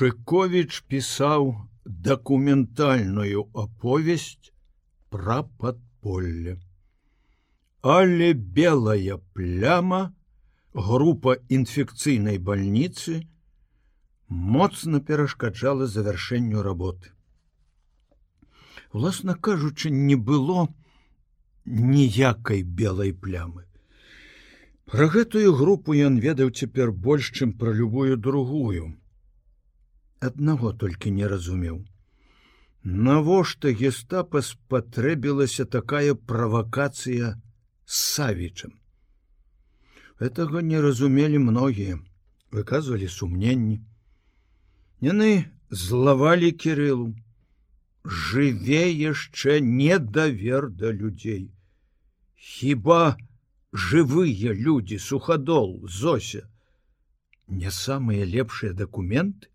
Шыковіч пісаў дакументальную аповесць пра падполле. Але белая пляма, група інфекцыйнай бальніцы моцна перашкаджала завяршэнню работы. Уласна кажучы, не было ніякай белай плямы. Пра гэтую групу ён ведаў цяпер больш, чым пра любую другую. Аднаго толькі не разумеў. Навошта гестапа спатрэбілася такая правакацыя з савічам. Гэтага не разумелі многія, выказвалі сумненні. Яны злавалі кірылу, жыве яшчэ недавер да людзей. Хіба жывыя людзі суходол зося не самыя лепшыя дакументы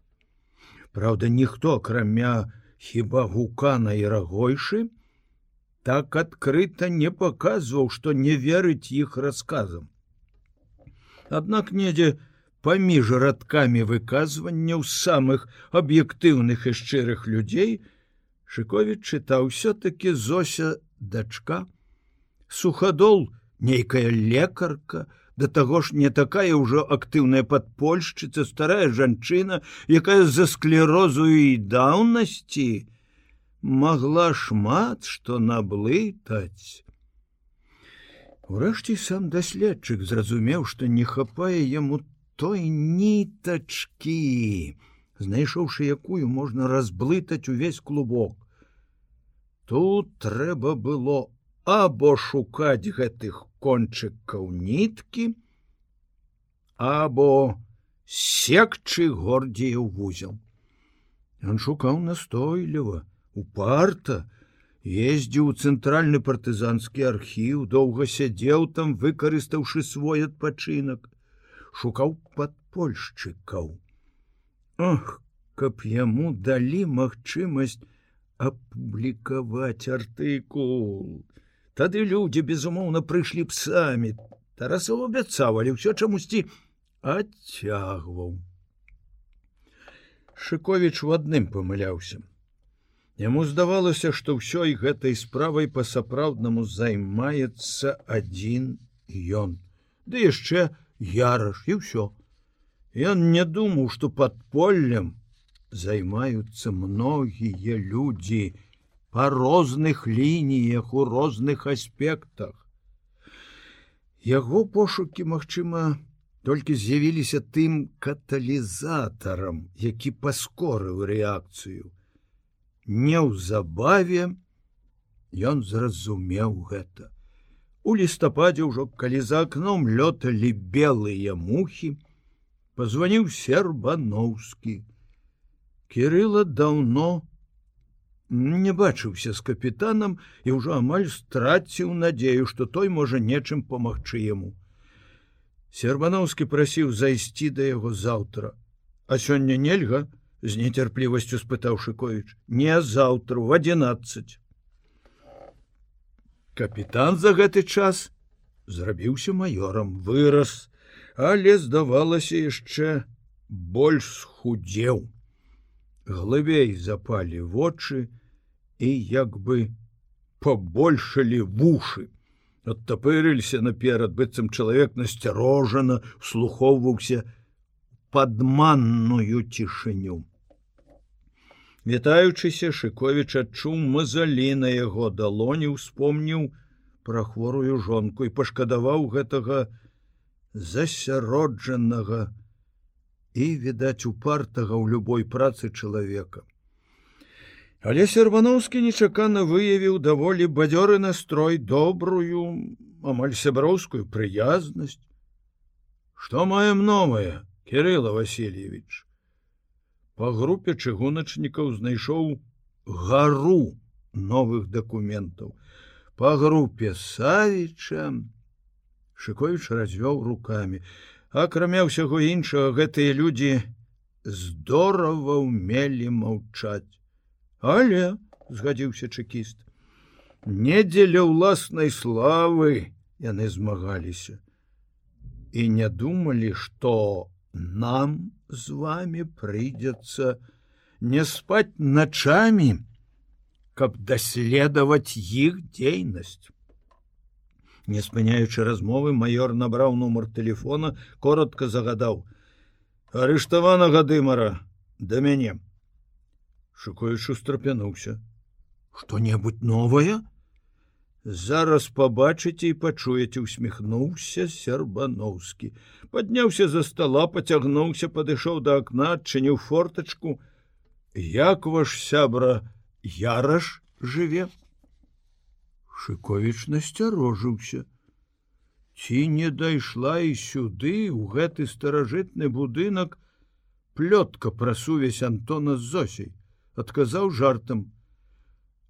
Праўда ніхто акрамя хіба гукана і рагойшы так адкрыта не паказваў што не верыць іх расказам. Аднак недзе паміж радкамі выказванняў самых аб'ектыўных і шчырых людзей, Шковіч чытаў все-таки зося дачка суходол нейкая лекарка да таго ж не такая ўжо актыўная падпольшчыца старая жанчына якая за склерозу і даўнасці могла шмат што наблытаць. Урэшце сам даследчык зразумеў што не хапае яму той нітачки знайшоўшы якую можна разблытаць увесь клубок. Тут трэба было або шукаць гэтых кончыкаў ніткі, або секчы гордзею вузел. Ён шукаў настойліва, упарта, ездзіў у цэнтральны партызанскі архіў, доўга сядзеў там, выкарыстаўшы свой адпачынак, шукаў падпольшчыкаў. Ох, каб яму далі магчымасць, апублікаваць артыкул. Тады людзі, безумоўна, прыйшлі б самі. Тарасов абяцаў, але ўсё чамусьці адцягваў. Шыковіч у адным памыляўся. Яму здавалася, што ўсёй гэтай справай па-сапраўднаму займаецца адзін ён. Ды яшчэ яраш і ўсё. Ён не думаў, што падполлем займаюцца многія людзі по розных лініях у розных аспектах. Яго пошукі, магчыма, толькі з'явіліся тым каталізатарам, які паскорыў рэакцыю. Неўзабаве ён зразумеў гэта. У лістападзе ўжо калі за акном лёталі белыя мухі, позвоніў сербановскі, Кирыла даўно не бачыўся з капітанам і ўжо амаль страціў надзею, што той можа нечым памагчы яму. Сербановскі прасіў зайсці да яго заўтра. А сёння нельга з нецярплівасцю спытаў Шковіч, не заўтра в 11. Капітан за гэты час зрабіўся маёрам, вырас, але здавалася яшчэ больш схудзеў глыбей запалі вочы і як бы побольшалі вушы оттапырылься наперад быццам чалавек насцярожана слухоўваўся падманную цішыню вітаючыся шыковіч адчуў мазалі на яго далоні успомніў пра хворую жонку і пашкадаваў гэтага засяроджанага і відаць упартага ў любой працы чалавека. Але сервановскі нечакана выявіў даволі бадзёры настрой добрую, амаль сяброўскую прыязнасць. Што маем новае, Кирилла Васильевич. Па групе чыгуначнікаў знайшоў гару новых дакументаў. Па групе Савіча Шковіч развёў руками акрамя ўсяго іншага гэтыя людзі здорава ўмелі маўчаць але згадзіўся чекіст не дзеля ўласнай славы яны змагаліся і не думалі што нам з вами прыйдзецца не спаць начамі, каб даследаваць іх дзейнасць. Не спыняючы размовы, майор набраў нумар телефона, коротко загадаў: « Арыштаванага дымара да мяне. Шукаючы страпянуўся. Што-небудзь новае? Зараз пабачыце і пачуеце, усміхнуўся сербаноўскі. Падняўся за стола, пацягнуўся, падышоў да акна, адчыніў фортачку. Як ваш сябра яраш жыве? Шковіч насцярожыўся. Ці не дайшла і сюды у гэты старажытны будынак плётка пра сувязь Антона з Зосей, адказаў жартам: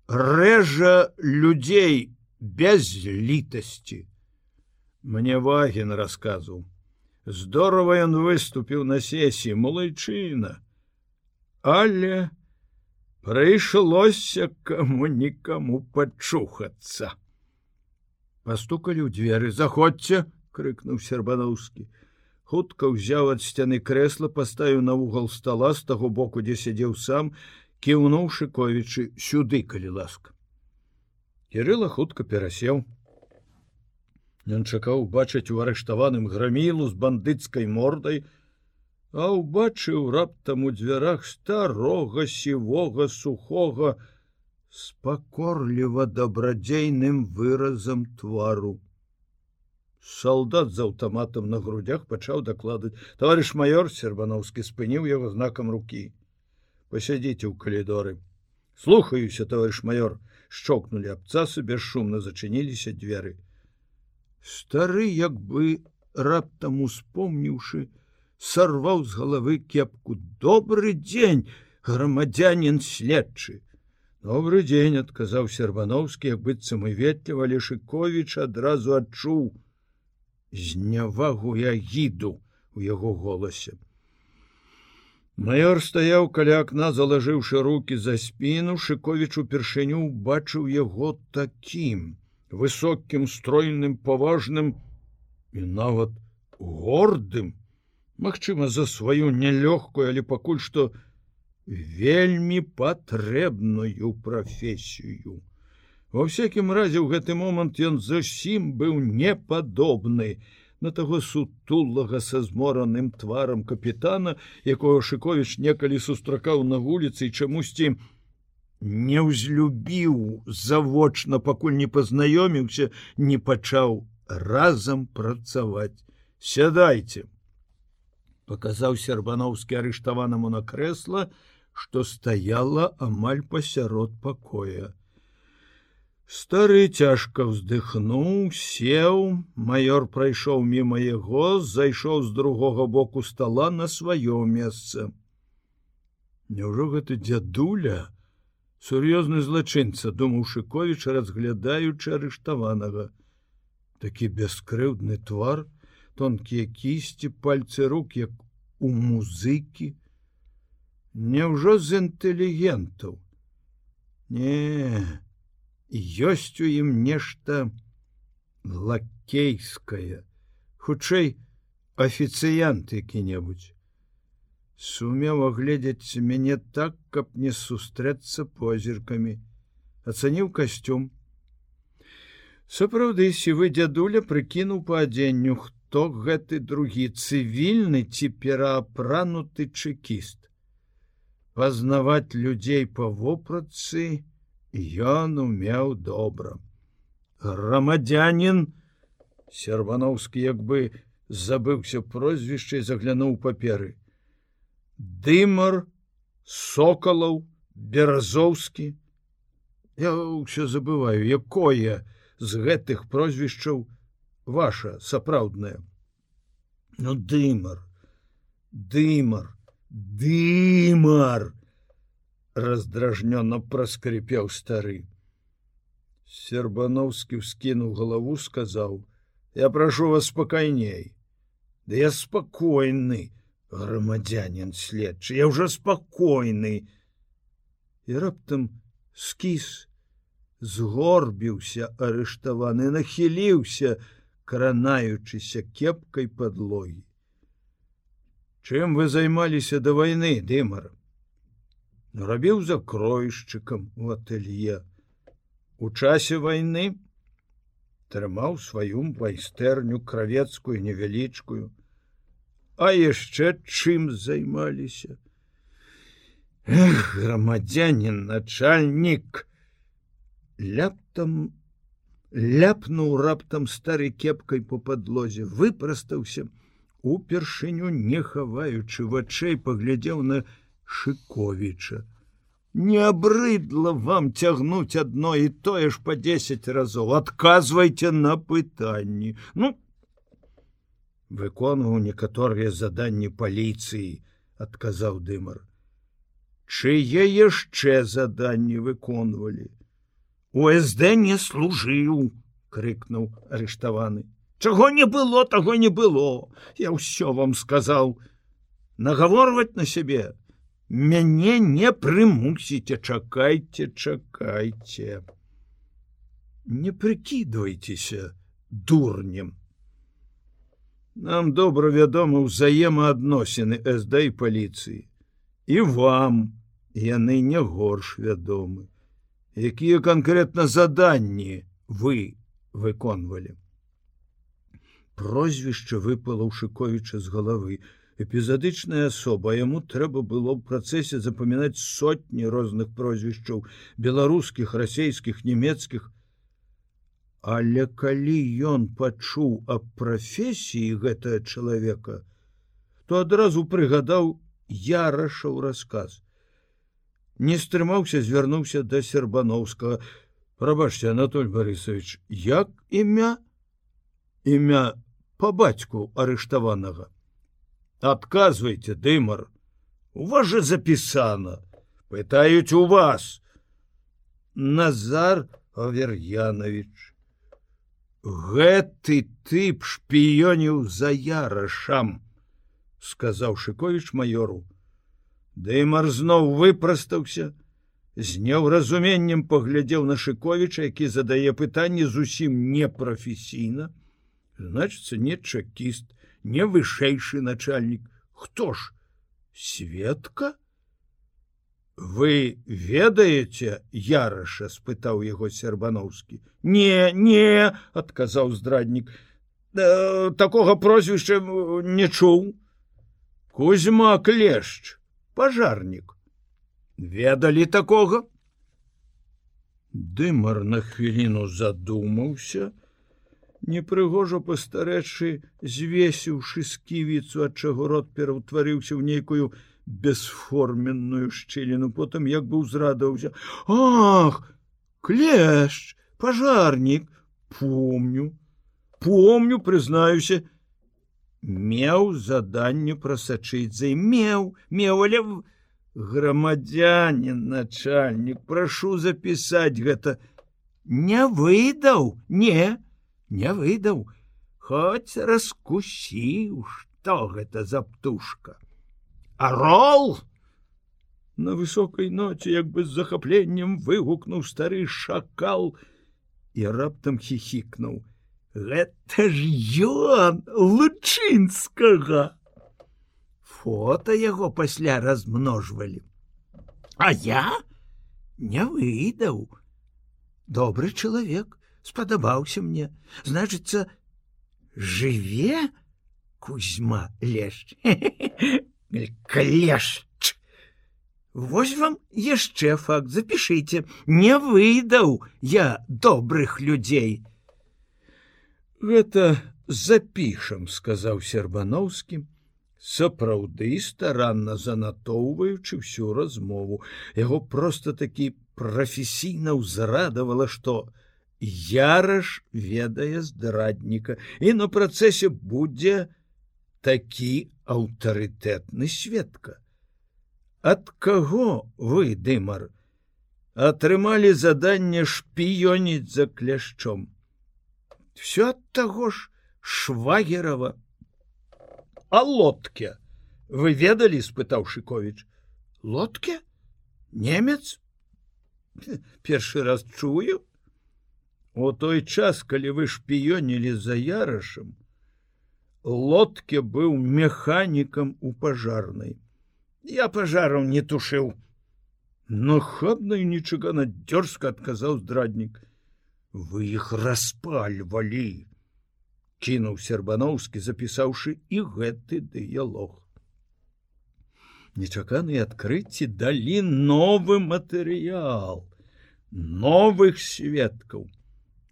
Рэжа людзей без літасці. Мне вагін расказу. Здорова ён выступіў на сесіі малайчына, але, прыйшлося каму нікаму пачухацца. Пастукалі ў дзверы, заходзьце, крыкнуў сербаноўскі. Хутка ўзяў ад сцяны крэсла, паставіў на вугал стола з таго боку, дзе сядзеў сам, кіўнуў шыковічы сюды, калі ласка. Кірыла хутка перасеў. Ён чакаў убачыць у арыштаваным грамілу з бандыцкай мордай, а ўбачыў раптам у дзвярах старога сівога сухога с пакорліва дабрадзейным выразам твару. Салдат з аўтаматам на грудях пачаў дакладаць товарищ майор сербановскі спыніў яго знакам руки посядзіце ў калідоры слухаюся товарищ майор. Шчокнули абцасы бесшумна зачыніліся дзверы стары як бы раптам успомніўшы сорваў з головы кепку. Добрый дзень грамадзянин следчы добрый дзень адказаў сербановскі як быццам і ветліва лешыкович адразу адчуў знявагу ягіду у яго голасе майор стаяў каля акна залажыўшы руки за спіну шыкович упершыню бачыў яго таким высокім стройным паважным і нават гордым Магчыма, за сваю нялёгкую, але пакуль што вельмі патрэбную прафесію. Ва всякім разе ў гэты момант ён зусім быў непадобны на таго сутулага са змораным тварам капітана, якого Шковіч некалі сустракаў на вуліцы і чамусьці не ўзлюбіў завочна, пакуль не пазнаёміўся, не пачаў разам працаваць. Сядайце показаў сербановскі арыштаванаму на крэсла что стаяла амаль пасярод пакоя стары цяжка вздыхнуў сеў майор прайшоў мимо яго зайшоў з другога боку стола на сваё месца. Няўжо гэта дзядуля? Сур'ёзны злачынца думаў шыковіч разглядаючы арыштаванага. Такі бескрыўдны твар тонкія кісці пальцы рук як у музыкі. Няўжо з інтэлігентаў? Не ёсць у ім нешта лакейскае. Хутчэй афіцыянт які-небудзь. Сумеў агледзець мяне так каб не сустрэцца позіркамі. Ацаніў касцюм. Сапраўды сівы дзядуля прыкінуў па адзенню хто гэты другі цывільны ці пераапрануты чекіст. Пазнаваць людзей па вопратцы ён умеў добра. Грамадзянин сербановскі як бы забыўся прозвішчай заглянуў паперы. Дымар, соколаў, беразоўскі. Я ўсё забываю, якое з гэтых прозвішчаў, ваша сапраўдная ну дымар дымар дымар раздражнёно праскрыпеў стары сербановскі скінуў галаву сказаў я прашу вас спакайней да я спакойны грамадзянин следчы я уже спакойны і раптам скіс згорбіўся арыштаваны нахіліўся кранаючыся кепкай подлогі чым вы займаліся да вайны дымар рабіў закройшчыкам у ателье. У часе вайны трымаў сваю майстэрню кравецкую невялічкую. А яшчэ чым займаліся? Грамадзянин начальнік! Ляптам ляпнуў раптам стары кепкай по падлозе выпрастаўся упершыню не хаваючы вачэй паглядзеў на шыковіча не абрыдла вам цягнуць адно і тое ж по 10 разоў адказвайце на пытанні ну выконваў некаторыя заданні паліцыі адказаў дымар. Чые яшчэ заданні выконвалі УСД не служыў крыкнуў арыштаваны чаго не было таго не было. Я ўсё вам сказаў нагаворваць на сябе мяне не прымусіце чакайце чакайце. Не прыкідвайцеся дурнем. Нам добра вядома ўзаемаадносіны сд і паліцыі. І вам яны не горш вядомы. Якія канкрэтна заданні вы выконвалі? Прозвішча выпала ў шыковіча з галавы эпізадычная асоба яму трэба было ў працэсе запамінаць сотні розных прозвішчаў беларускіх расійскіх нямецкіх але калі ён пачуў аб прафесіі гэтага чалавека то адразу прыгадаў ярашаў рассказ. Не стрымаўся звярнуўся да сербановскага. Прабачце анатоль борисович як імя? Імя по бацьку арыштаванага адказвайте дымар. У вас же запісана пытаюць у вас. Назар авер'янович гэты тып шпіёніў за ярашам сказаў шыковіч майору. Дымар зноў выпрастаўся з неўразуменнем паглядзеў на шыковіча які задае пытанне зусім непрафесійна значится не чакіст не вышэйшы начальнік. Хто ж? Светка вы ведаеце яраша спытаў яго сербановскі. Не не адказаў здраднік. «Э, такога прозвішча не чуў. Кузьма клешч, пажарнік. Ведалі такога? Дымар на хвіліну задумаўся, непрыгожа пастарэчы, звесіўшы сківіцу, ад чаго рот пераўтварыўся ў нейкую бесформенную шчыліну, потым як бы ўзрадаўся: « Ах, клешч, пажарнік, помню, помню, прызнаюся, меў заданне прасачыць за меў меўля грамадзянин начальнік прашу запісаць гэта не выдаў не не выдаў. Хоць раскусіў что гэта за птушка. Арол! На высокой ноце як бы з захапленнем выгукнуў стары шакал і раптам хихікнуў гэта ж ён лучынскага! Фото яго пасля размножвалі. А я не выдаў. Добры чалавек спадабаўся мне. Значыцца жыве кузьма лешч. Клешч Вось вам яшчэ факт запішыце. Не выдаў я добрых людзей. Гэта запішам сказаў сербановскі. Сапраўды старанна занатоўваючы всю размову. Яго просто такі прафесійна ўзрадавала что яраш ведае здрадніка і на працэсе будзе такі аўтарытэтны сведка. Ад каго вы дымар атрымалі заданне шпіёніць за кляшчом? Все от того ж швагерова а лодке? Вы ведалі спытаў шыкович лодке? Немец? Першы раз чую у той час калі вы шпіёнілі за ярашам лодке быў механікам у пажарнай. Я пажараў не тушыў. Нахабна і нечакана дзёрзка адказаў здраднік. Вы іх распальвалі, кінуў сербановскі, запісаўшы і гэты дыялог. Нечаканыя адкрыцці далі новы матэрыял, новых сведкаў.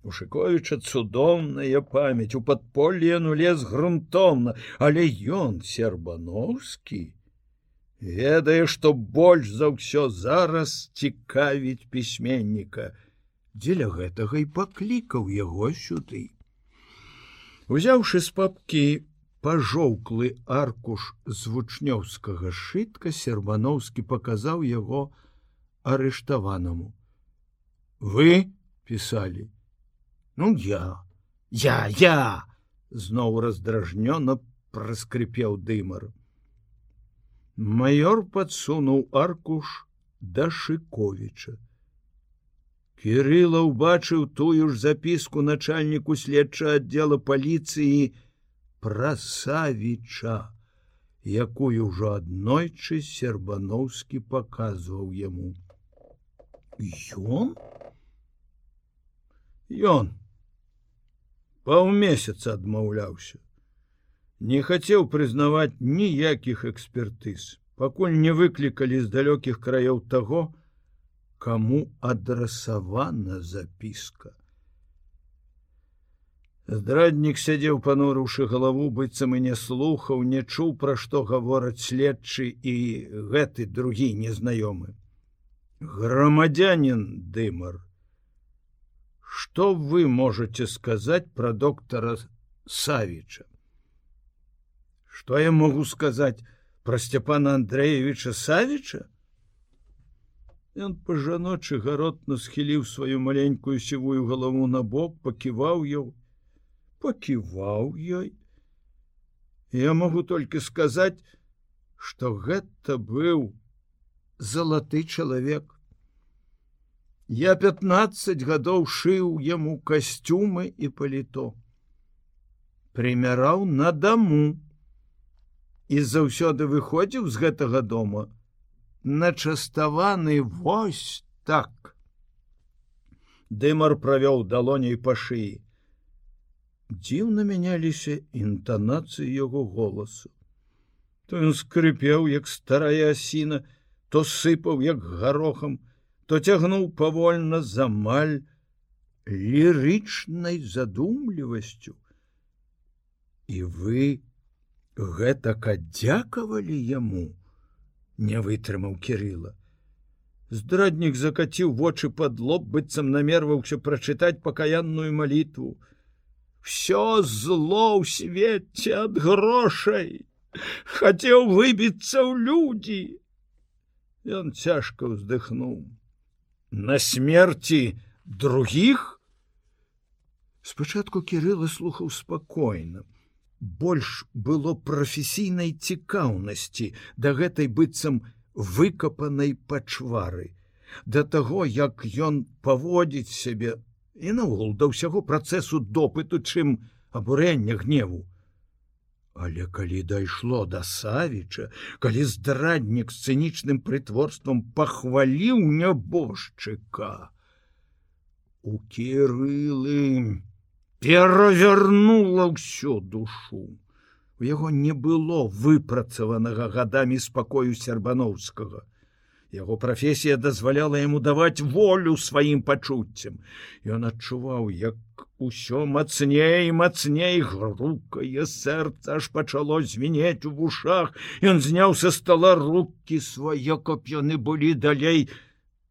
У Шковіча цудоўная памяць у падполле ну лес грунтоўна, але ён сербановскі ведае, што больш за ўсё зараз цікавіць пісьменніка. Дзеля гэтага і паклікаў яго сюды. Узяўшы з папкі пажоўклы аркуш з вучнёўскага шытка сербановскі паказаў яго арыштаванаму. Вы пісалі Ну я, я, я! зноў раздражнёна праскрыпеў дымар. Маёр падсунуў аркуш да шыковіча. Кірыла ўбачыў тую ж запіску начальніку следча аддзела паліцыі прасавіча, якую ўжо аднойчы сербановскі паказваў яму. Ён? Ён паўмесяца адмаўляўся не хацеў прызнаваць ніякіх экспертыз пакуль не выклікалі з далёкіх краёў таго кому адрасавана запіска здраднік сядзеў панурыўшы галаву быццам і не слухаў не чуў пра што гавораць следчы і гэты другі незнаёмы. Грамадзянин дымар что вы можете сказать про доктора савича? Что я могу сказать про степана андреевича савича? Он по-жаночы гаротно схіліў сваю маленькую сівую галаву на бок паківаў ёў паківаў ёй я могу только сказать что гэта быў залаты чалавек Я 15 гадоў шыў яму касцюмы і паліто. Прымяраў на даму і заўсёды выходзіў з гэтага дома, начаставаны вось так. Дымар правёў далоней па шыі. Дзіўна мяняліся інтанацыі яго голасу. То ён скрыпеў, як старая асіна, то сыпаў як гарохам, то цягнуў павольна замаль лірычнай задумлівасцю. І вы гэтак аддзякавалі яму, не вытрымаў кирилла. Здраднік закаціў вочы пад лоб, быццам намерваўся прачытаць пакаянную малітву. Всё зло ў свеце ад грошай, хацеў выбіцца ў людзі. Ён цяжка ўздыхнуў на смерти других? Спачатку кирилла слухаў спакойна больш было прафесійнай цікаўнасці да гэтай быццам выкапанай пачвары. Да таго як ён паводзіць сябе і наогул да ўсяго працэсу допыту чым абурэння гневу Але калі дайшло да савіча, калі здраднік з цынічным прытворствам пахваліў нябожчыка, у кірылы перавернула ўсё душу. У яго не было выпрацаванага гадамі спакою сербановскага. Яго прафесія дазваляла яму даваць волю сваім пачуццям. Ён адчуваў, як усё мацней мацней грукае сэрца аж пачало звенець у вушах. Ён зняў са стола руки свае, каб яны былі далей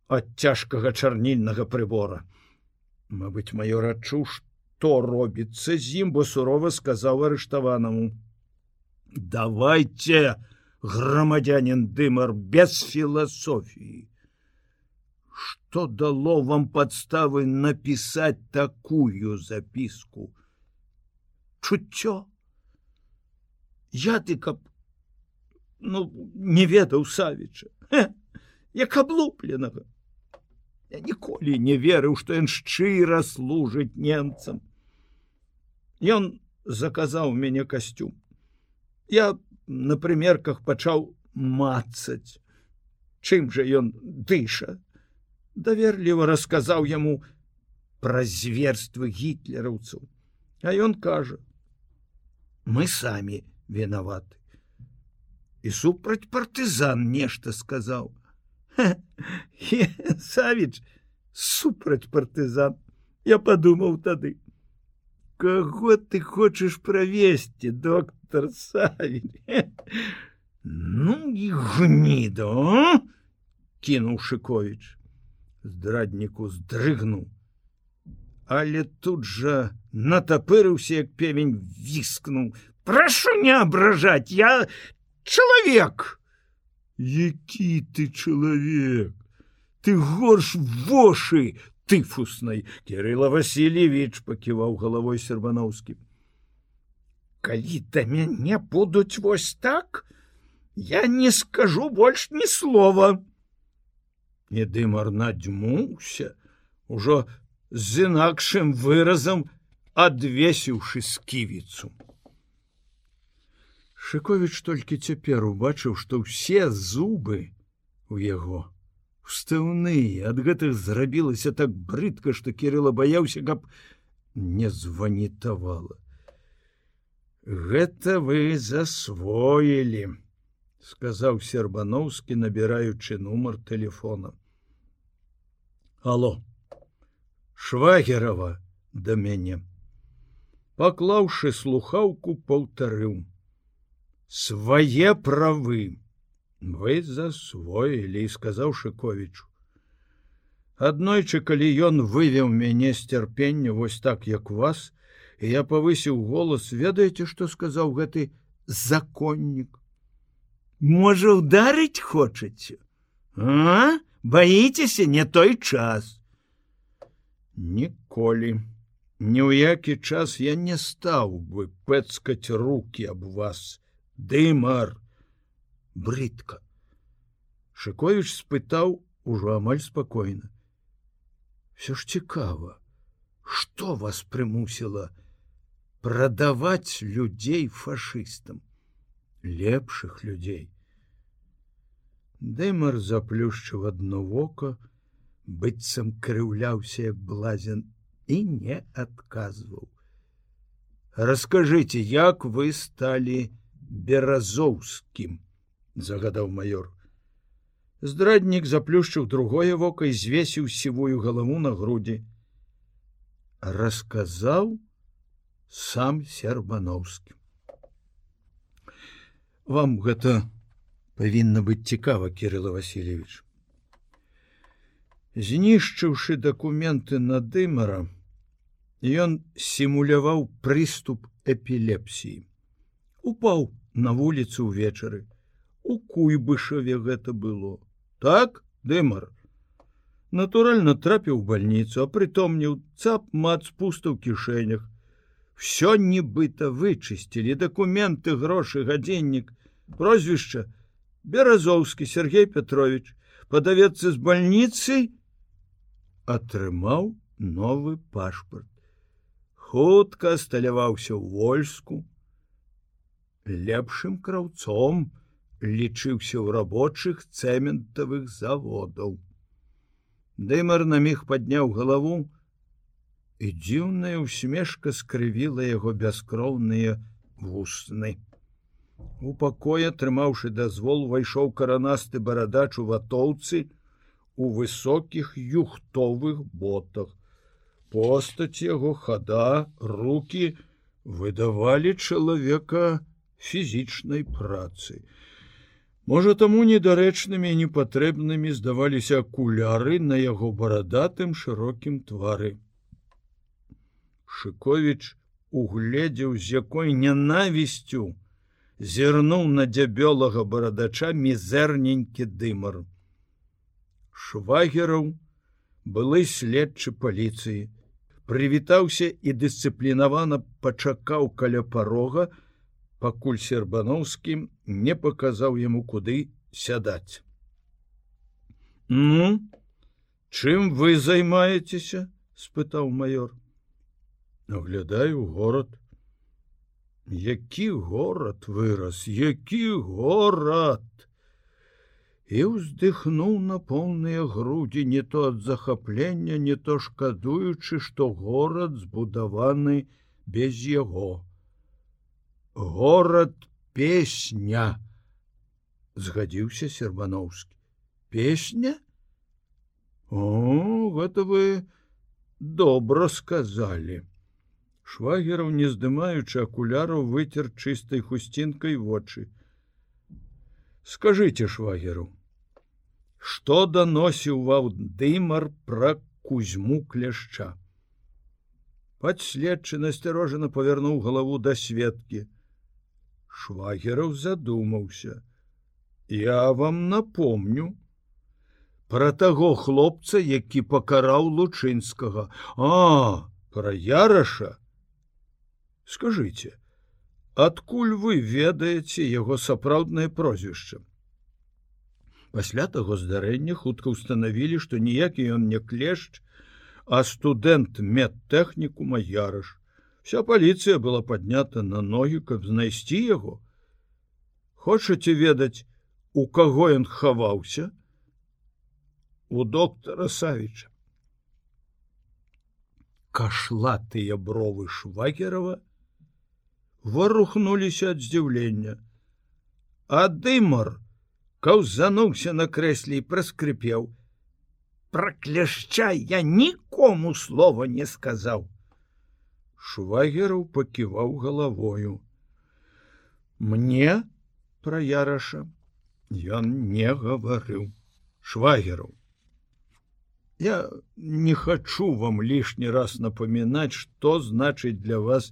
ад цяжкага чарнільнага прыбора. Мабыць, маё рачу, што робіцца з ім, бо сурова сказаў арыштаванаму: « Давайте! грамадзянин дымар без філасофіі что дало вам подставы написать такую записку? Чуццё я ты каб ну не ведаў савіча як аблупленага я ніколі не верыў что ён шчыра служыць немцам. Ён заказаў мяне касцюм я на прымерках пачаў мацаць чым жа ён дыша даверліва расказаў яму пра зверствы гітлераўцаў а ён кажа мы самі вінаваты і супраць партызан нешта сказаў савіч супраць партызан я падумаў тады. Каго ты хочаш правесці доктор саві ну і гніда кінуў шыкович здрадніку здрыгнуў. Але тут жа натапырыўся як певень віскнуў. Прашу не абражаць я чалавек! Які ты чалавек? Ты горш вошы тыфуснай! Кирилла васильевич паківаў галавой сербановскім калі да мяне будуць вось так я не скажу больш ні слова не дымар надзьмуўся ужо з інакшым выразам адвесіўшы сківіцу. Шыковіч толькі цяпер убачыў што ўсе зубы у яго устаўныя ад гэтых зрабілася так брыдка што кирилла баяўся каб не званітавала. Гэта вы засвоілі сказаў сербановскі набіраючы нумар телефона алло. Швагерова да мяне. Паклаўшы слухаўку паўтарыў. Свае правы. Вы засвоілі сказаў шыковічу аднойчы калі ён вывеў мяне з цярпення вось так як вас і я павысіў голас ведаеце што сказаў гэты законнік? Можа ударыць хочаце? А баіцеся не той час. Ніколі ні ў які час я не стаў бы пэцкаць руки аб вас. Дымар брыдка шыкович спытаў ужо амаль спакойна все ж цікава что вас прымусіла прадаваць людзей фашыстам? Лепшых людзей дэмар заплюшчыў одно вока быццам крыўляўся як блазен і не адказваў. Расскажыце як вы сталі беразоўскім загадаў майор. Здраднік заплюшчыў другое вока і звесіў сівую галаву на грудзі. Расказаў сам сербановскі. Вам гэта павінна быць цікава кирилла васильевич знішчыўшы дакументы на дымара ён сімуляваў прыступ эпілепсіі. Упаў на вуліцу ўвечары. У куйбышаве гэта было. Так дымар? Натуральна трапіў больніцу а прытомніў цап мат спуста ў кішэнях. Все нібыта вычысцілі. Дакументы грошы гадзіннік прозвішча беразоўскі Сергей петрович падавецца з больніцы атрымаў новы пашпарт хутка сталяваўся ў вольску лепшым краўцом лічыўся ў рабочых цэментавых заводаў. Дэмар на міг падняў галаву, і дзіўная усмешка скрывіла яго бяскроўныя вусны. У пакоя, трымаўшы дазвол, увайшоў каранасты барадач у ватоўцы у высокіх юхтовых ботах. Постаць яго хада, руки выдавалі чалавека фізічнай працы. Можа таму недарэчнымі і непатрэбнымі здаваліся акуляры на яго барадатым шырокім твары. Шыковіч угледзеў з якой нянавісцю зірнуў на дзябёлага барадача мізэрненькі дымар. Швагераў былы следчы паліцыі, прывітаўся і дысцыплінавана пачакаў каля парога, пакуль сербановскім не паказаў яму куды сядаць. Ну чым вы займаецеся спытаў майор. Оглядаю город які горад вырас які горад! І ўздыхнуў на поўныя грудзі не то ад захаплення не то шкадуючы што горад збудаваны без яго горад песня! Згадзіўся сербановскі песня? О гэта вы добра сказали швагераў не здымаючы акуляраў выцер чыстай хусцінкай вочы. Скажите швагеру что даносіў ваўдымар пра кузьму кляшча? Подследчы насцярожана павярнуў галаву да светкі швагераў задумаўся. Я вам напомню про таго хлопца які пакараў лучынскага. А про яраша скажите адкуль вы ведаеце яго сапраўднае прозвішча? Пасля таго здарэння хутка ўстанавілі што ніякі ён не клешч а студэнт медтэхніку маярыш вся паліцыя была паднята на ногі каб знайсці яго. Хочаце ведаць у каго ён хаваўся? У доктара савіча. Кашлатыя бровы швагерова варухнуліся ад здзіўлення. А дымар каўзануўся на крэсле і праскрыпеў. Пракляшчай я нікому слова не сказаў! Швагераў паківаў галавою. Мне пра яраша ён не гаварыў. Швагераў я не хачу вам лішні раз напамінаць што значыць для вас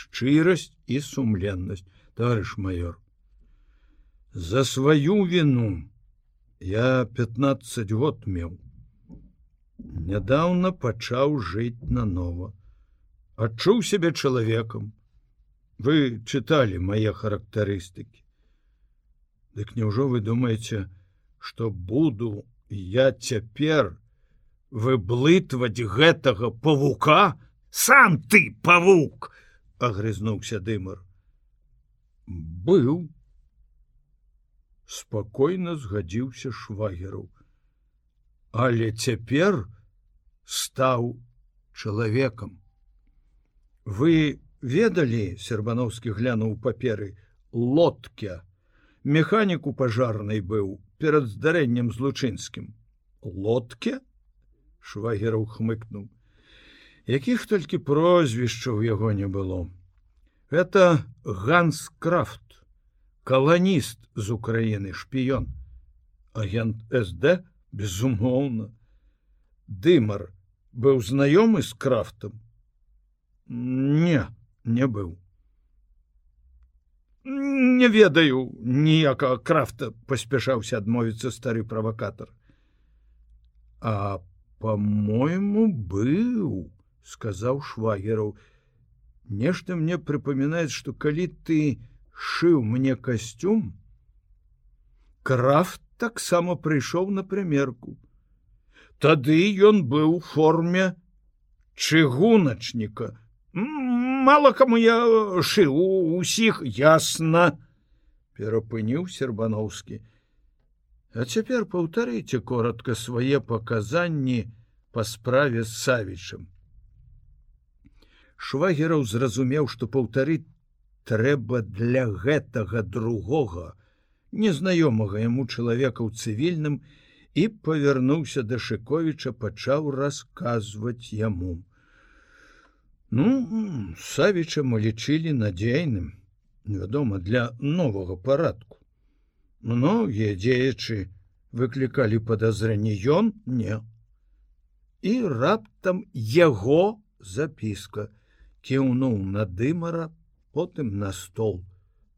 шчырасць і сумленнасць товарищ майор за сваю вину я 15 год меў нядаўна пачаў жыць нанова адчуў сябе чалавекам вы чыталі мае характарыстыкі дык няўжо вы думаеце что буду я цяпер выблытваць гэтага павука сам ты павук агрызнуўся дымар быў. Спакойна згадзіўся швагеру. Але цяпер стаў чалавекам. Вы ведалі сербановскі глянуў паперы лодке? Механіку пажарнай быў перад здарэннем з лучынскім лодке? Швагераў хмыкнуў якіх толькі прозвішчаў яго не было. Это Ганс Крафт, каланіст з Украіны шпіён, агент СД безумоўна. Дымар быў знаёмы з крафтам. Не, не быў. Не ведаю ніякага крафта паспяшаўся адмовіцца стары правакатар. А по-мойму быў сказаў швагераў нешта мне прыпамінаць что калі ты шыў мне касцюм крафт таксама прыйшоў на прымерку тады ён быў форме чыгуначніка. Мало каму я шыў усіх ясна перапыніў сербановскі а цяпер паўтарыце коротко свае паказанні по справе з савічым швагераў зразумеў што паўтары трэба для гэтага другога незнаёмага яму чалавека ў цывільным і павярнуўся да шыковіча пачаў расказваць яму. Ну савіча мы лічылі надзейным вядома для новага парадку. Многія дзеячы выклікалі падазрэнне ён не. І раптам яго запіска кіўнуў на дымара потым на стол.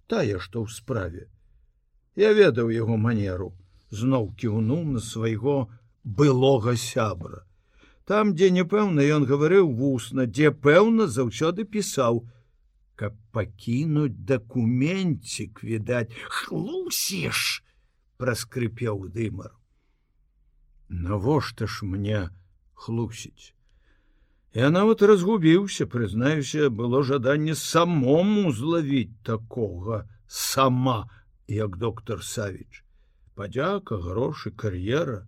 Тая што ў справе. Я ведаў яго манеру. Зноў кіўнуў на свайго былога сябра. Там дзе непэўна ён гаварыў вусна дзе пэўна заўсёды пісаў каб пакінуць дакументцік відаць хлусіш праскрыпеў дымар. Навошта ж мне хлусіць Я нават разгубіўся, прызнаюся, было жаданне самому злавіць такога сама, як доктор Савіч. Падзяка, грошы, кар'ера,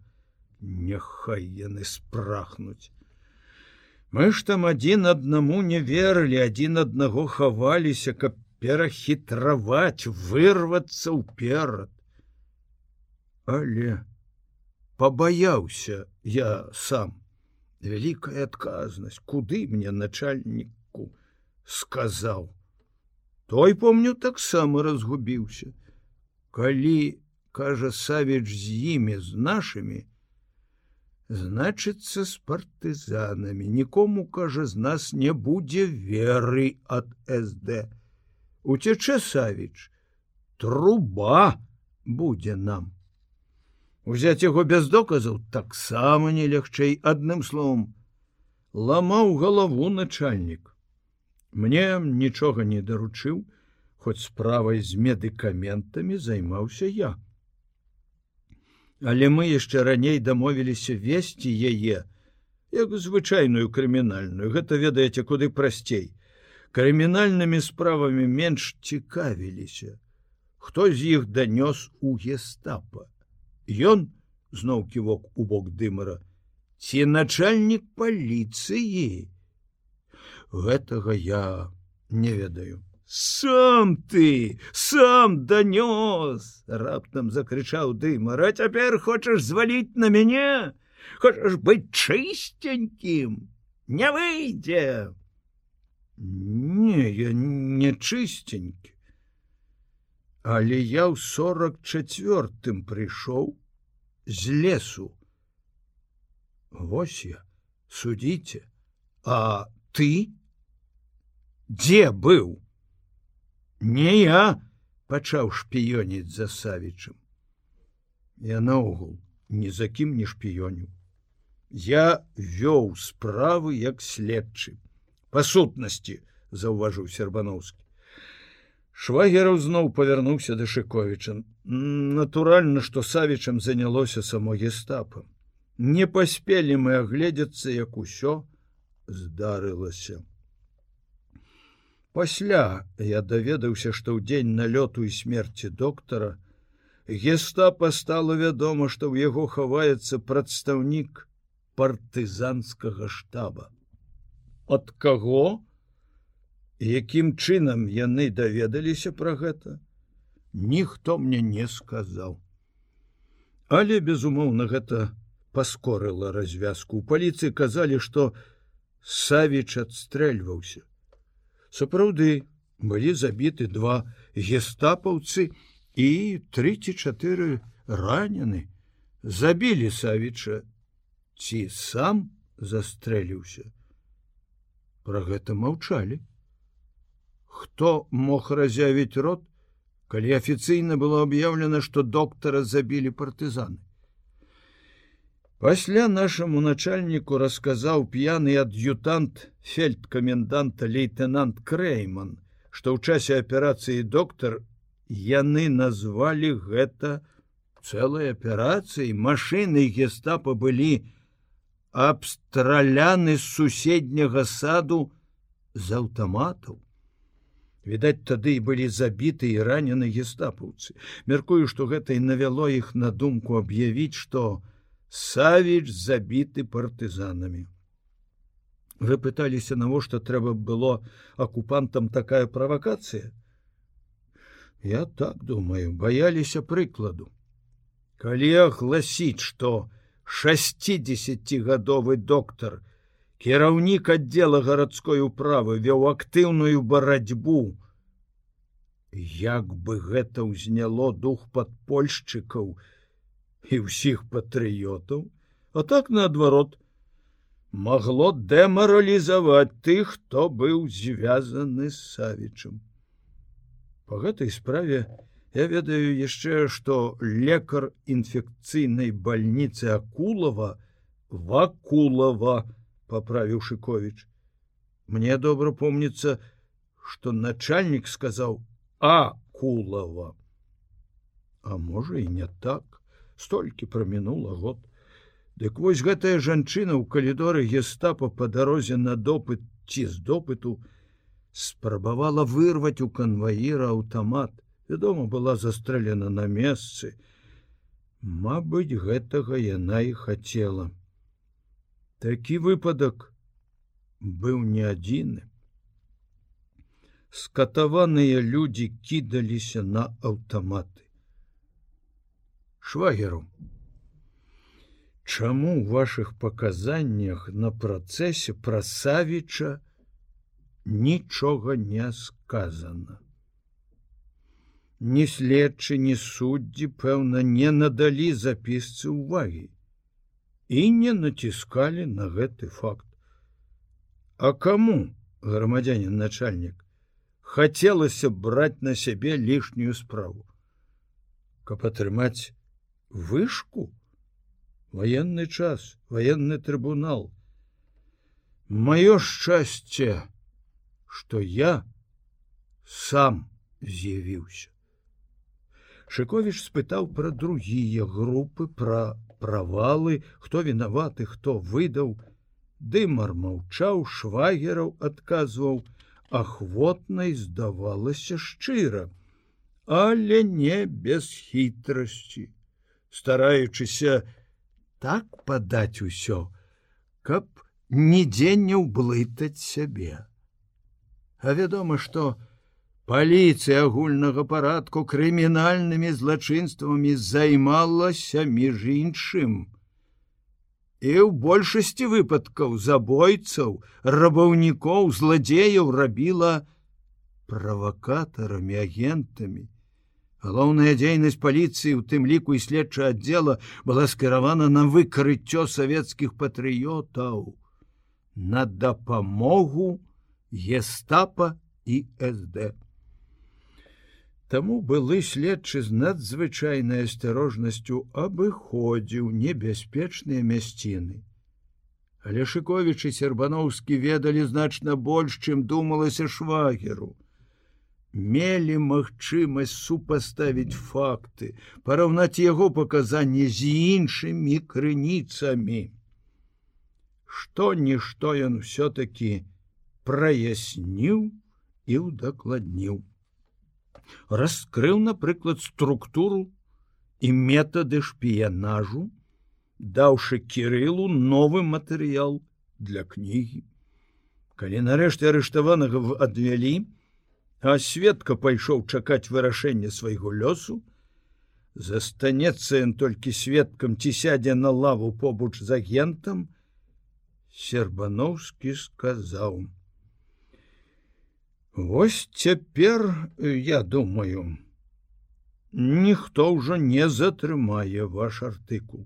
няхай яны спрахнуць. Мы ж там адзін аднаму не верылі, адзін аднаго хаваліся, каб перахітраваць, вырвацца ўперад. Але пабаяўся я сам вялікая адказнасць куды мне начальніку сказаў той помню таксама разгубіўся калі кажа савіч з імі з нашими значыцца з партызанамі нікому кажа з нас не будзе веры ад сд уцячэ савіч труба будзе нам Узяць яго без доказаў таксама не лягчэй адным словом. Ламаў галаву начальнік. Мне нічога не даручыў, хоць справай з медыкаментамі займаўся я. Але мы яшчэ раней дамовіліся весці яе, як звычайную крымінальную, гэта ведаеце куды прасцей. Крымінальнымі справамі менш цікавіліся. Хто з іх данёс у гестапа? Ён зноў ківок у бок дымара. Ці начальнік паліцыі? Гэтага я не ведаю. Сам ты сам данёс! раптам закрычаў дымара цяпер хочаш зваліць на мяне? Хочаш быць чыстенькім не выйдзе! Не я не чыстенькі Але я ў сорок четвертым прыйшоў з лесу. Вось я судзіце, А ты дзе быў? Не я пачаў шпіёніць за савічым. Я наогул ні за кім не шпіёню. Я вёў справы як следчы. Па сутнасці заўважыў сербановскі. Швагераў зноў павярнуўся да Шковіча. Натуральна, што савічам занялося само гестапа. Не паспелі мы агледзецца, як усё здарылася. Пасля я даведаўся, што ў дзень налёту і смерці доктара гестапа стало вядома, што ў яго хаваецца прадстаўнік партызанскага штаба. Ад каго? Якім чынам яны даведаліся пра гэта ніхто мне не сказаў. Але безумоўна гэта паскорыла развязку. У паліцыі казалі што савіч адстрэльваўся. Сапраўды былі забіты два гестапаўцы і три ці чатыры ранены. Забілі савіча ці сам застрэліўся. Про гэта маўчалі хто мог разявіць рот, калі афіцыйна было аб'яўлена, што доктара забілі партызаны. Пасля нашаму начальніку расказаў п'яны ад'ютант фельдкаменданта лейтенант Крэйман, што ў часе аперацыі доктар яны назвалі гэта цэлай аперацыяй машыны гестапа былі абстраляны з суседняга саду з аўтаматаў відаць тады і былі забіты і ранены гестапаўцы. Мяркую што гэта і навяло іх на думку аб'явіць што савіч забіты партызанамі. Вы пыталіся навошта трэба было акупантам такая правакацыя? Я так думаю баяліся прыкладу. Калі агласіць што 60гадовы доктор кіраўнік аддзела гарадской управы вёў актыўную барацьбу. Як бы гэта ўзняло дух падпольшчыкаў і ўсіх патрыётаў, а так наадварот, магло дэмаралізаваць тых, хто быў звязаны з савічым. Па гэтай справе я ведаю яшчэ, што лекар інфекцыйнай бальніцы акулава вакулава, поправіў шыкович мне добра помніцца что начальнік сказаў а кулава а можа і не так столькі прамінула год Дык вось гэтая жанчына ў калідоры гестапа па дарозе на допыт ці з допыту спрабавала вырваць у канваіра аўтамат. Вядома, была застрэлена на месцы. Мабыць, гэтага яна і хацела. Такі выпадак быў не адзіны. Скатаваныя людзі кідаліся на аўтаматы. Швагеру, Чаму ў ваших паказаннях на працэсе пра Савіча нічога не сказано. Ні следчы, ні суддзі, пэўна, не надалі запісцы ўвагі і не націскалі на гэты факт. А каму, грамадзянин начальнік, хацелася браць на сябе лішнюю справу, каб атрымаць вышку, военный час военный трибунал мое шчасце что я сам з'явіўся. Шыкович спытаў пра другія групы пра правалы хто вінаваты хто выдаў. Дымар маўчаў швагераў адказваў ахвотнай здавалася шчыра але не без хітрасці стараючыся так падаць усё, каб нідзе не ўблытаць сябе. А вядома, што паліцыя агульнага парадку крымінальнымі злачынствамі займалася між іншым. І ў большасці выпадкаў забойцаў, рабаўнікоў, зладзеяў рабіла правакатарамі агентамі, Галоўная дзейнасць паліцыі, у тым ліку і следча аддзела была скіравана на выкрыццё савецкіх патрыётаў, на дапамогу гестапа і СД. Таму былы следчы з надзвычайнай асцярожнасцю абыходзіў небяспечныя мясціны. Але Шковічы сербаноўскі ведалі значна больш, чым думалася швагеру мелі магчымасць супаставіць факты, параўнаць яго паказанні з іншымі крыніцамі. Што-нішто ён усё-таки праясніў і ўдакладніў. Раскрыў, напрыклад, структуру і метады шпіянажу, даўшы кірылу новы матэрыял для кнігі. Калі нарэшце арыштаванага адвялі, а светка пайшоў чакаць вырашэння свайго лёсу застанецца ён толькі сведкам ці сядзе на лаву побач з агентам сербановскі сказаў Вось цяпер я думаю ніхто ўжо не затрымае ваш артыкул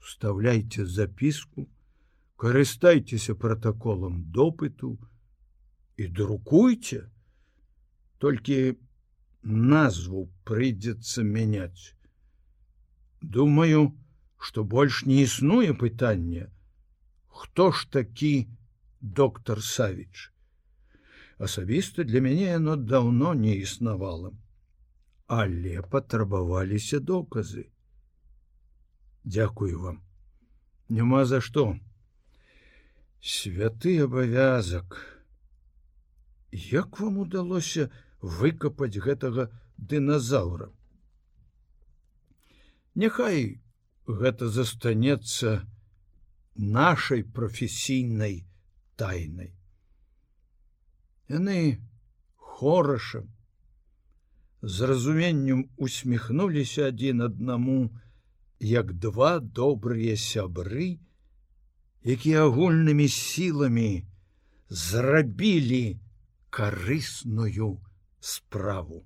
вставляйте запіску карыстайцеся протаколам допыту і друкуйте толькі назву прыйдзецца мяняць. Думаю, што больш не існуе пытанне, хто ж такі доктор Савіч. Асабіста для мяне яно даўно не існавала, але патрабаваліся доказы. Дякую вам. Няма за што. Святы абавязак. Як вам удалося, выкапаць гэтага дыназаўра. Няхай гэта застанецца нашай прафесійнай тайнай. Яны хорашам, з разуменнем усміхнуліся адзін аднаму, як два добрыя сябры, якія агульнымі сіламі зрабілі карысную справу.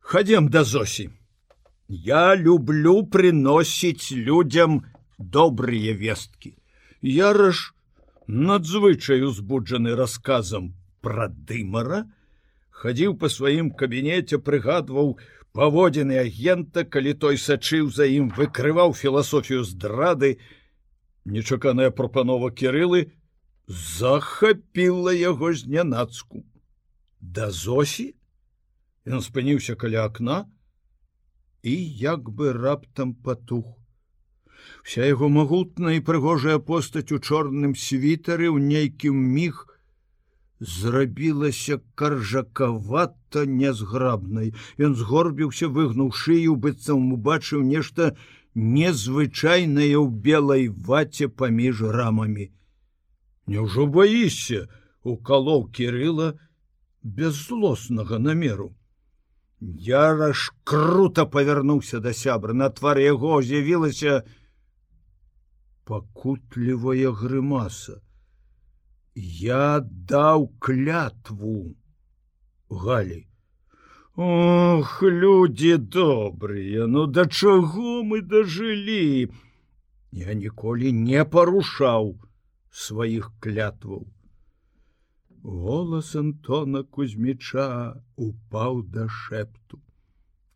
Хадзем да Зосі. Я люблю прыносіць людзям добрыя весткі. Яраш надзвычай узбуджаны расказам пра дымара, хадзіў па сваім кабінеце, прыгадваў паводзіны агента, калі той сачыў за ім, выкрываў філасофію здрады, нечаканая прапанова кірылы захапіла яго знянацку. Да Зосі ён спыніўся каля акна, і як бы раптам патух. Вся яго магутная і прыгожая постаць у чорным світары ў нейкім міг зрабілася каржакавата нязграбнай. Ён згорбіўся, выгнуў шыю, быццам убачыў нешта незвычайнае ў белай ваце паміж рамамі. Няўжо баішся, укалоў кірыла без злоснага намеру. Яраш круто павярнуўся да сябра, на твар яго з'явілася пакутлівая грымаса. Я даў клятву Галі. Ох, людзі добрыя, ну да чаго мы дажылі? Я ніколі не парушаў сваіх клятваў голос Антона Кузьміча упаў да шэпту.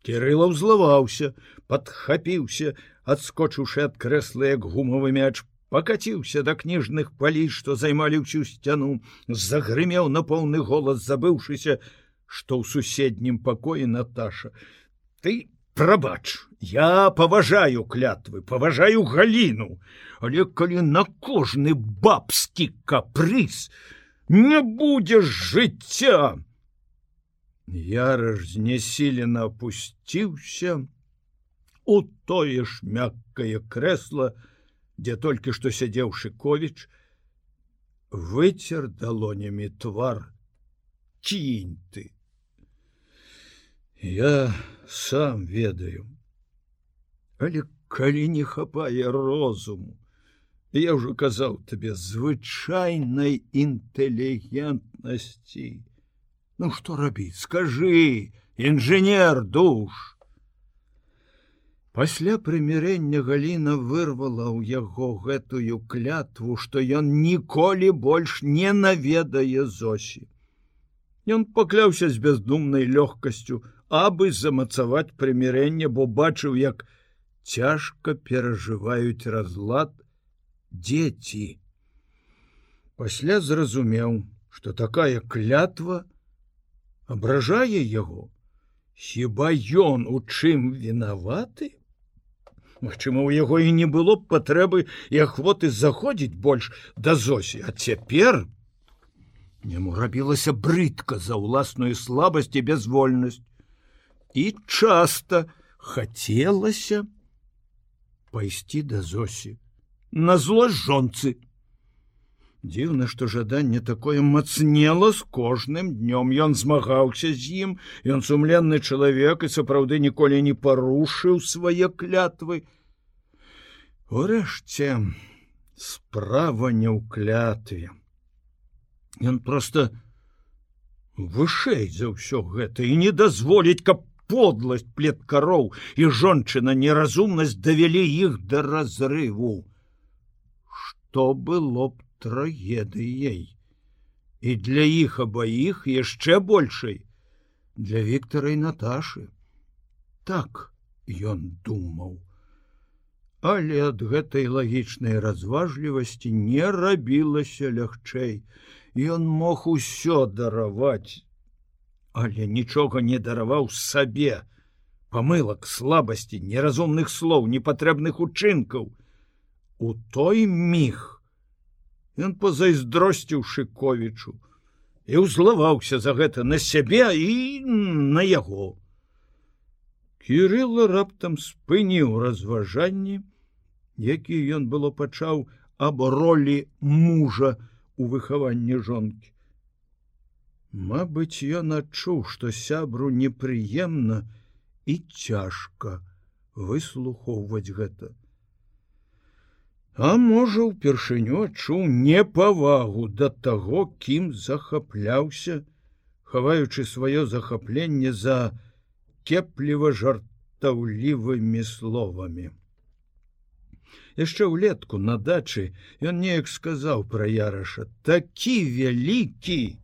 Кірыла ўзлаваўся, падхапіўся, адскочыўшы ад крэсла як гумавы мяч, пакаціўся да кніжных палей, што займалі ўсю сцяну, загрымеў на поўны голас, забыўшыся, што ў суседнім пакоі Наташа. Ты прабач, я паважаю клятвы, паважаю галіну, але калі на кожны бабскі капрыз, не будзеш жыцця. Яраж знесілена опусціўся у тое ж мяккае кресло, дзе толькі што сядзеў шыковіч, выцер далонямі твар. Кінь ты. Я сам ведаю, але калі не хапае розуму, я ўжо казаў табе звычайнай інтэлігентнасці ну што рабіць скажы інжынер душ пасля прымірэння галіна вырвала ў яго гэтую клятву што ён ніколі больш не наведае зосі Ён пакляўся з бяздумнай лёгкасцю абы замацаваць прымірэнне бо бачыў як цяжка перажываюць разлад дзеці. Пасля зразумеў, што такая клятва абражае яго. Хіба ён у чым вінаваты? Магчыма, у яго і не было б патрэбы і ахвоты заходзіць больш да зосі, а цяпер яму рабілася брыдка за ўласную слабасць і бязвольнасць. І часта хацелася пайсці да зосі на злость жонцы. Дзіўна, што жаданне такое мацнела з кожным днём ён змагаўся з ім, ён сумленны чалавек і сапраўды ніколі не парушыў свае клятвы. Урэшце справа не ў клятве. Ён просто вышэй за ўсё гэта і не дазволіць, каб подласць плеткароў і жончына неразумнасць давялі іх да разрыву то было б трагедыяй. І для іх абаіх яшчэ большай для Віктора і Наташы. Так ён думаў. Але ад гэтай лагічнай разважлівасці не рабілася лягчэй. Ён мог усё дараваць але нічога не дараваў сабе. Памылак слабасці неразумных слоў непатрэбных учынкаў. У той міг ён пазайздросціў шыковічу і ўзлаваўся за гэта на сябе і на яго. Кирилла раптам спыніў разважанні які ён было пачаў аб ролі мужа у выхаванні жонкі. Мабыць ён адчуў што сябру непрыемна і цяжка выслухоўваць гэта А можа, упершыню адчуў непавагу да таго, кім захапляўся, хаваючы сваё захапленне за кепліва жартаўлівымі словамі. Яшчэ ўлетку на дачы ён неяк сказаў пра яраша такі вялікі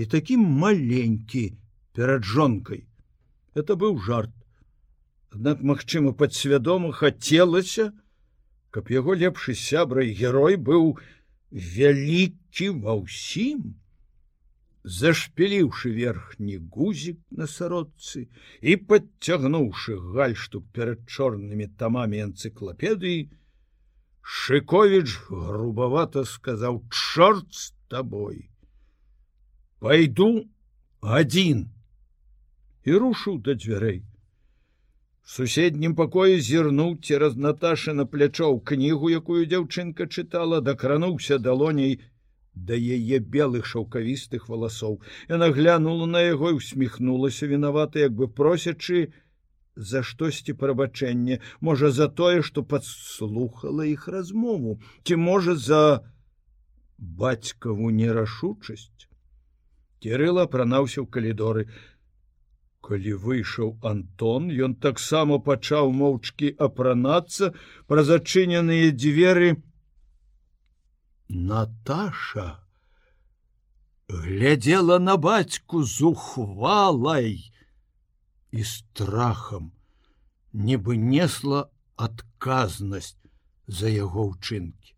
і такі маленькі перад жонкай. Это быў жарт. Аднак, магчыма, падсвядома хацелася, каб яго лепшы сябра і герой быў вялікі ва ўсім зашпіліўшы верхні гузік на сародцы і подцягнуўшы гальштук перад чорнымі тамамі энцыклапедыі, Шковіч грубавата сказаў: чорт з табой. Пайду адзін і рушыў да дзвярэй. Суседнім пакоі зірнуў цераз Наташа на плячоў кнігу, якую дзяўчынка чытала, дакрануўся далоней, да яе белых шаўкавістых валасоў. Яна глянула на яго і усміхнулася вінавата, як бы просячы за штосьці прабачэнне, можа за тое, што падслухала іх размову, ці можа за бацькаву нерашучасць. Кірыла апранаўся ў калідоры. Калі выйшаў Антон, ён таксама пачаў моўчкі апранацца пра зачыненыя дзверы, Наташа глядела на бацьку з ухвалай і страхам, нібы несла адказнасць за яго ўчынкі.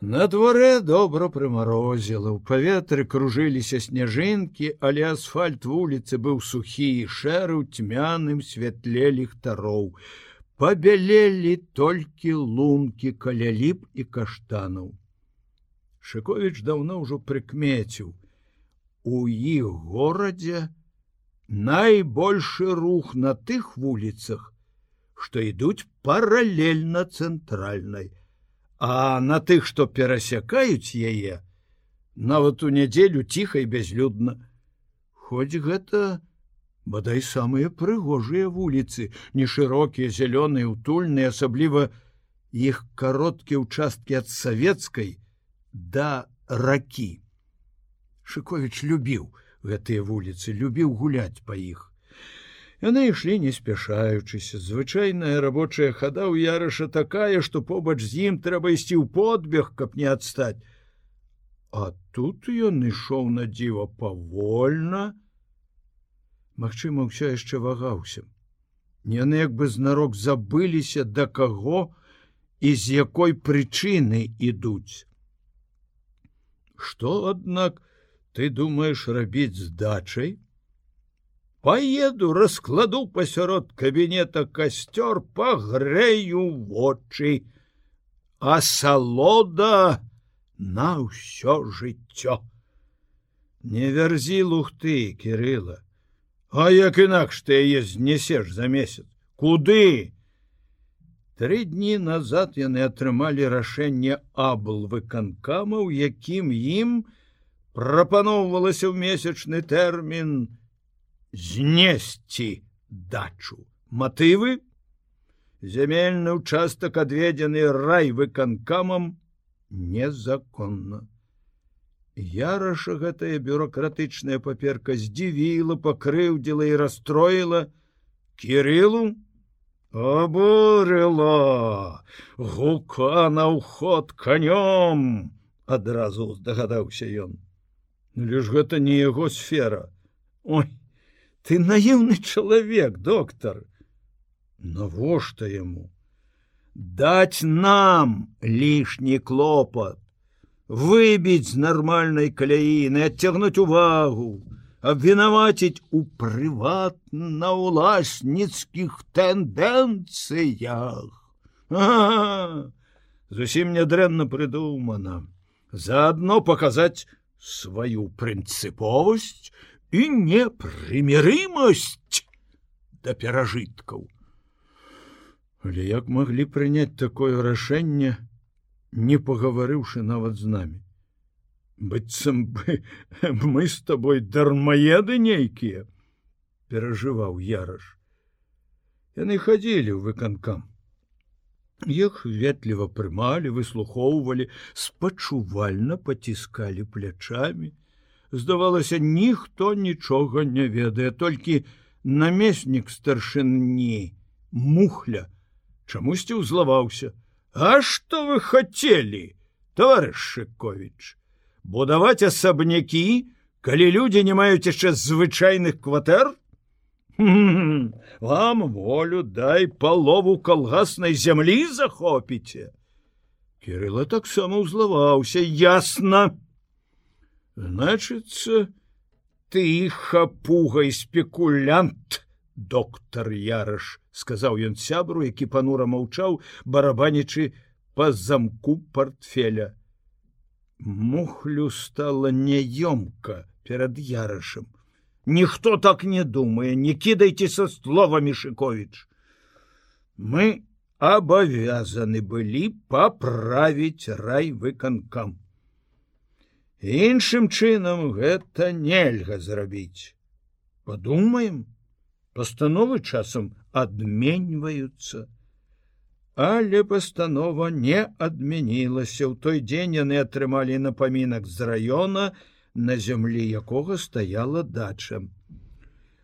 На дворе добра прымарозіла, у паветры кружыліся сняжынкі, але асфальт вуліцы быў сухі і шэры ў цьмяным святле ліхтароў пабялелі толькі лункі каля ліп і каштанаў. Шковіч даўно ўжо прыкмеціў: У іх горадзе найбольшы рух на тых вуліцах, што ідуць паралельна цэнтральнай, а на тых, што перасякаюць яе, нават у нядзелю ціха і бязлюдна. Хоць гэта, бадай самыя прыгожыя вуліцы не шырокія зялёныя утульныя асабліва іх кароткія участкі ад савецкай да ракі шыкович любіў гэтыя вуліцы любіў гуляць па іх яны ішлі не спяшаючыся звычайная рабочая хада ў яраша такая што побач з ім трэба ісці ў подбег каб не адстаць а тут ён ішоў на дзіва павольна Магчыма, ўсё яшчэ вагаўся. Яны як бы знарок забыліся да каго і з якой прычыны ідуць. Што, аднак, ты думаеш рабіць з дачай? Паеду, раскладу пасярод кабінета касцёр, пагрэю вочы, А салода на ўсё жыццё. Не вярзі лухты, кирыла, А як інакш ты яе знесеш за месяц? Куды? Тры дні назад яны атрымалі рашэнне абл выканкамаў якім ім прапаноўвалася ў месячны тэрмін знесці дачу. Матывы? Зямельны участак адведзены рай выканкамам незаконна. Яраша гэтая бюрократычная паперка здзівіла, пакрыўдзіла і расстроіла. Кирылу обурыла гука на ўход конём адразу здагадаўся ён. Ну, лишь гэта не яго сфера. Ой ты наіўны чалавек доктор. Навошта яму даць нам лішні клопат выбіць з нармальнай каляіны, адцягнуць увагу, абвінаваціць у прыватна-ўласніцкіх тэндэнцыях. Зусім нядрэнна прыдумана, заадно паказаць сваю прынцыповасць і непрымірымасць да перажыткаў. Але як маглі прыняць такое рашэнне, не пагаварыўшы нават з намі? Быццам бы мы з тобой дармаеды нейкія перажываў яраш. Яны хадзілі ў выканкам. Іх ветліва прымалі выслухоўвалі спачувальна паціскалі плячамі здавалася ніхто нічога не ведае толькі намеснік старшынні мухля чамусьці ўзлаваўся А что вы хотели, товарищ Шкович? Будаваць асабнякі, калі людзі не маюць яшчэ звычайных кватэр? Вам волю дай палову калгаснай зямлі захопіце. Кирыла таксама ўзлаваўся ясна. Значыцца ты хапуга і спекулянт доктор яраш сказаў ён сябру які панура маўчаў барабанічы по замку портфеля мухлю стала няёмка перад ярашам ніхто так не думае не кідайце са словамі шикович мы абавязаны былі паправіць рай выканкам іншым чынам гэта нельга зрабіць. Подумаем пастановы часам адменьваюцца. Але пастанова не адмянілася. Ў той дзень яны атрымалі напамінак з раёна на зямлі якога стаяла дача.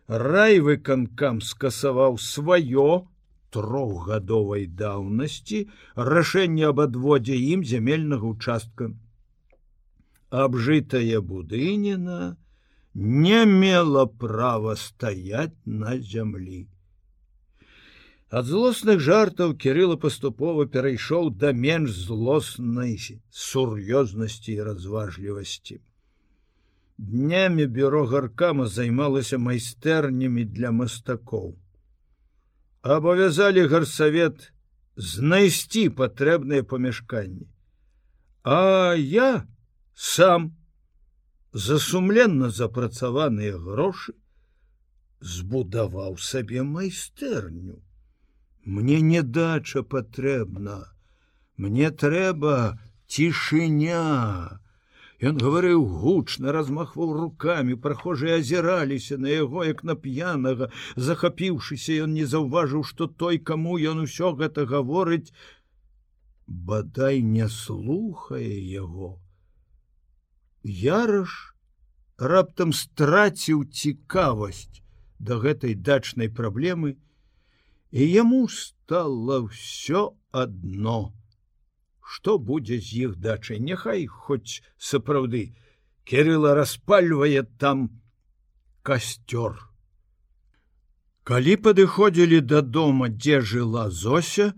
Райвыканкам скасаваў сваё трохгадовай даўнасці рашэнне аб адводзе ім зямельнага участка абжытая будыніна не мела права стаять на зямлі. Ад злосных жартаў кирилла паступова перайшоў да менш злоснай сур'ёзнасці і разважлівасці. Днямі бюро гаркама займалася майстэрнямі для мастакоў. Абавязалі гарсавет знайсці патрэбныя памяшканні. А я сам за сумленна запрацаваныя грошы збудаваў сабе майстэрню. Мне не дача патрэбна, мне трэба цішыня. Ён гаварыў гучна, размахваў руками, прахожыя азіраліся на яго як на п'янага, захапіўшыся, ён не заўважыў, што той, каму ён усё гэта гаворыць, бадай не слухае яго Яраш раптам страціў цікавасць да гэтай дачнай праблемы, і яму стало ўсё адно. Што будзе з іх дачай, няхай хоць сапраўды Керыла распальвае там касцёр. Калі падыходзілі да дома, дзе жыла Зося,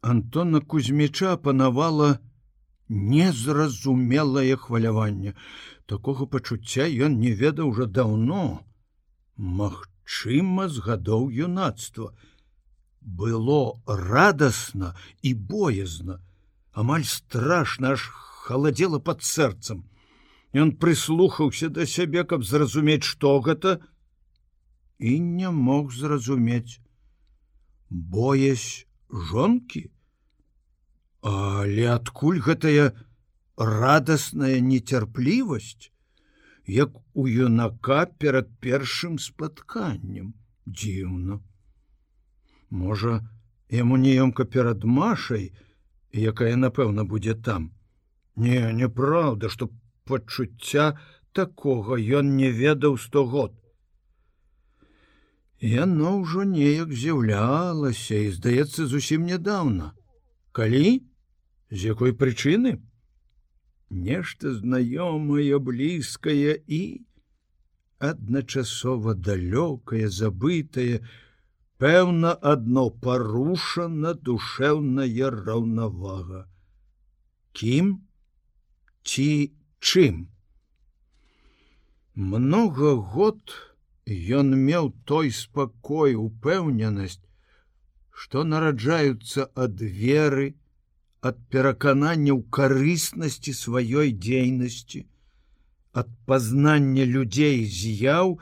Антона Кузьміча панавала, незразумелае хваляванне. Такога пачуцця ён не ведаў уже даўно. Магчыма з гадоў юнацтва. Было радасна і боязна. Амаль страшна аж халадзела под сэрцам. Ён прыслухаўся да сябе каб зразумець што гэта і не мог зразумець. Боязь жонкі Але адкуль гэтая радасная нецярплівасць, як у юнака перад першым спатканнем дзіўна. Можа, яму неёмка перад машай, якая напэўна будзе там. Не, неправда, што пачуцця такога ён не ведаў сто год. Яно ўжо неяк з'яўлялася і здаецца зусім нядаўна. Калі з якой прычыны нешта знаёмае блізкае і адначасова далёкае забытае пэўна адно парушана душэўная раўнавага. Кім ці чым? Много год ён меў той спакой упэўненасць што нараджаюцца ад веры ад пераканання ў карыснасці сваёй дзейнасці, ад пазнання людзей з'яў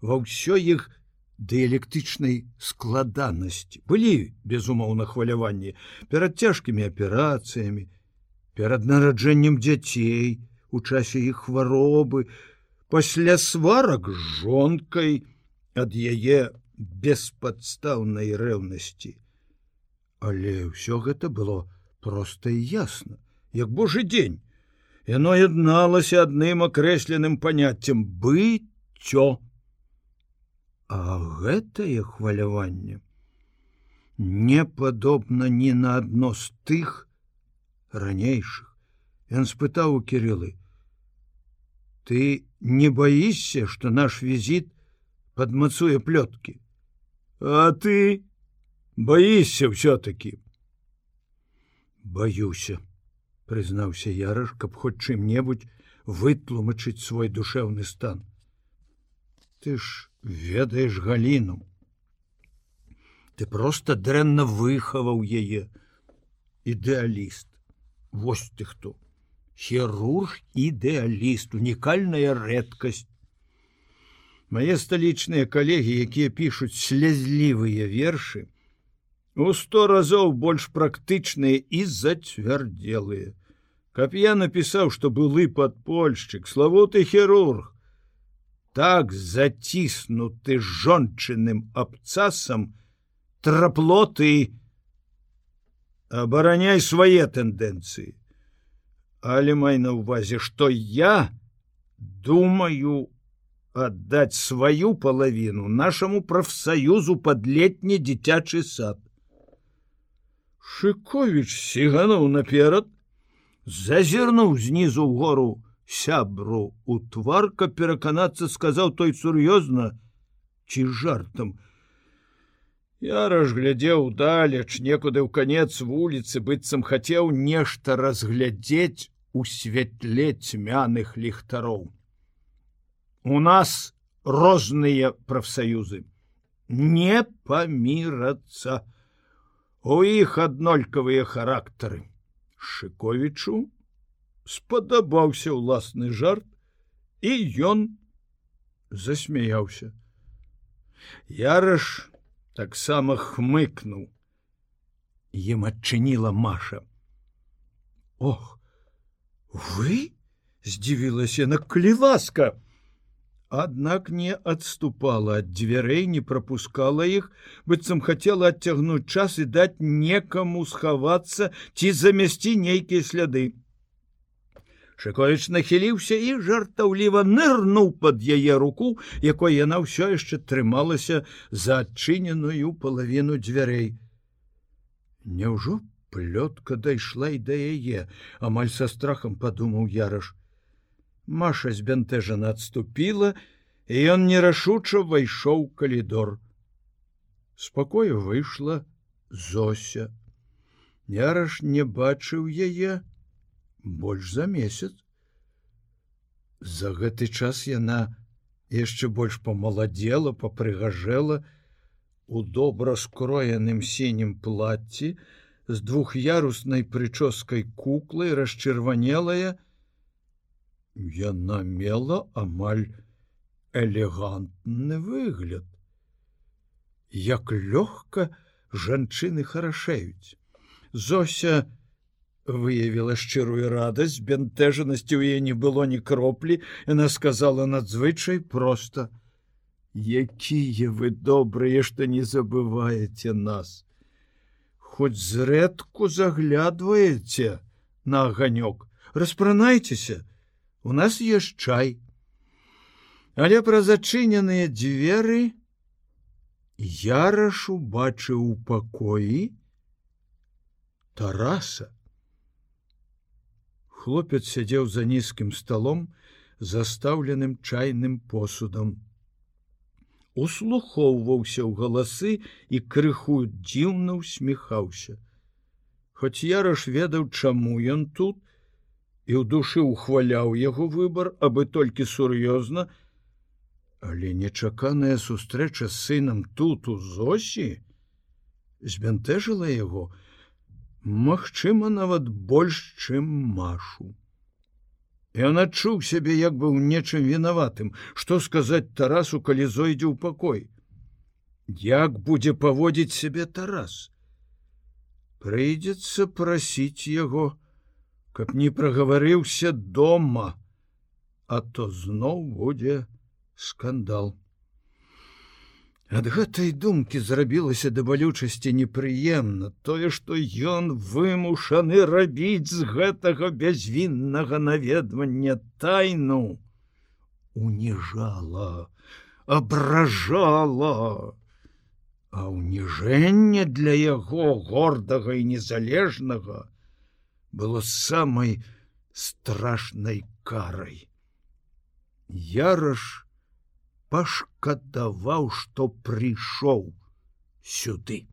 ва ўсё іх дыялектычнай складанасці. Былі, безумоўна, хваляванні перад цяжкімі аперацыямі, перад нараджэннем дзяцей, у часе іх хваробы, пасля сварак з жонкай ад яе беспадстаўнай рэўнасці. Але ўсё гэта было, просто і ясно як божий дзень. Яно ядналася адным акрэсленым паняццем быццё а гэтае хваляванне не падобна ні на адно з тых ранейшых. Ён спытаў у кириллы ты не боишься что наш візит падмацуе плётки а ты боишься все-таки баюся прызнаўся яраш каб хоць чым-небудзь вытлумачыць свой душэўны стан. Ты ж ведаеш галіну. Ты просто дрэнна выхаваў яе ідэаліст. Вось ты хто. Хірург ідэаліст, унікальная рэдкасць. Мае сталічныя калегі, якія пішуць слязлівыя вершы, у сто разоў больш практычныя і зацвярдзелыя. Каб я напісаў, што былы падпольшчык, славуты хірург, так заціснуты жончыным абцасам траплоты абараняй свае тэндэнцыі але май на увазе што я думаю аддаць сваю палавіну нашаму прафсаюзу пад летні дзіцячы сад. Шыкович сігануў наперад зазірнуў знізу ў гору сябру у тварка пераканацца сказаў той сур'ёзна ці жартам я разглядзеў далеч некуды ў канец вуліцы быццам хацеў нешта разглядзець у святле цьмяных ліхтароў у нас розныя прафсаюзы. Не памірацца. У іх аднолькавыя характары. Шыковічу спадабаўся ўласны жарт і ён засмяяўся. Яраш таксама хмыкнул ім адчыніла маша. Ох вы здзівілася на клі ласка Аднак не адступала ад дзвярэй, не пропускала іх, быццам хацела адцягнуць час і даць некаму схавацца ці замясці нейкія сляды. Шковіч нахіліўся і жартаўліва нырнуў под яе руку, якой яна ўсё яшчэ трымалася за адчыненую палавіну дзвярэй. Няўжо плётка дайшла і да яе, амаль са страхам падумаў яраш. Маша збянтэжана адступіла, і ён нерашуча ўвайшоў калідор. Спакою выйшла Зося. Яраш не бачыў яе, больш за месяц. За гэты час яна яшчэ больш памаладзела, папрыгажэла у добра скроеным сінім платці з двух'яруснай прычоскай куклай расчырванелая, Яна мела амаль элегантны выгляд. Як лёгка жанчыны харашэюць. Зося, выявіла шчырую радасць бянтэжанасці ў яе не было ні кроплі яна сказала надзвычай просто якія вы добрыя што не забываеце нас хоць зрэдку заглядваеце на аганёк распранайцеся у нас ёсць чай але пра зачыненыя дзверы ярашу бачыў у пакоі тараса Хлопец сядзеў за нізкім сталом, застаўленым чайным посудам. Услухоўваўся ў галасы і крыху дзіўна усміхаўся. Хоць яраш ведаў, чаму ён тут і ў душы ухваляў яго выбар, абы толькі сур'ёзна, але нечаканая сустрэча з сынам тут у Зосі збянтэжыла яго, Магчыма, нават больш, чым машу. Ён адчуў сябе як бы ў нечым вінаватым, што сказаць тарасу, калі зойдзе ў пакой. Як будзе паводзіць сябе тарас? Прыйдзецца прасіць яго, каб не прагаварыўся дома, а то зноў будзе скандал. Ад гэтай думкі зрабілася да балючасці непрыемна тое, што ён вымушаны рабіць з гэтага бязвіннага наведвання тайну уніжала, абражала, а ўніжэнне для яго гордага і незалежнага было самай страшнай карай. Яраш, пашкадаваў, што прыйшоў сюды.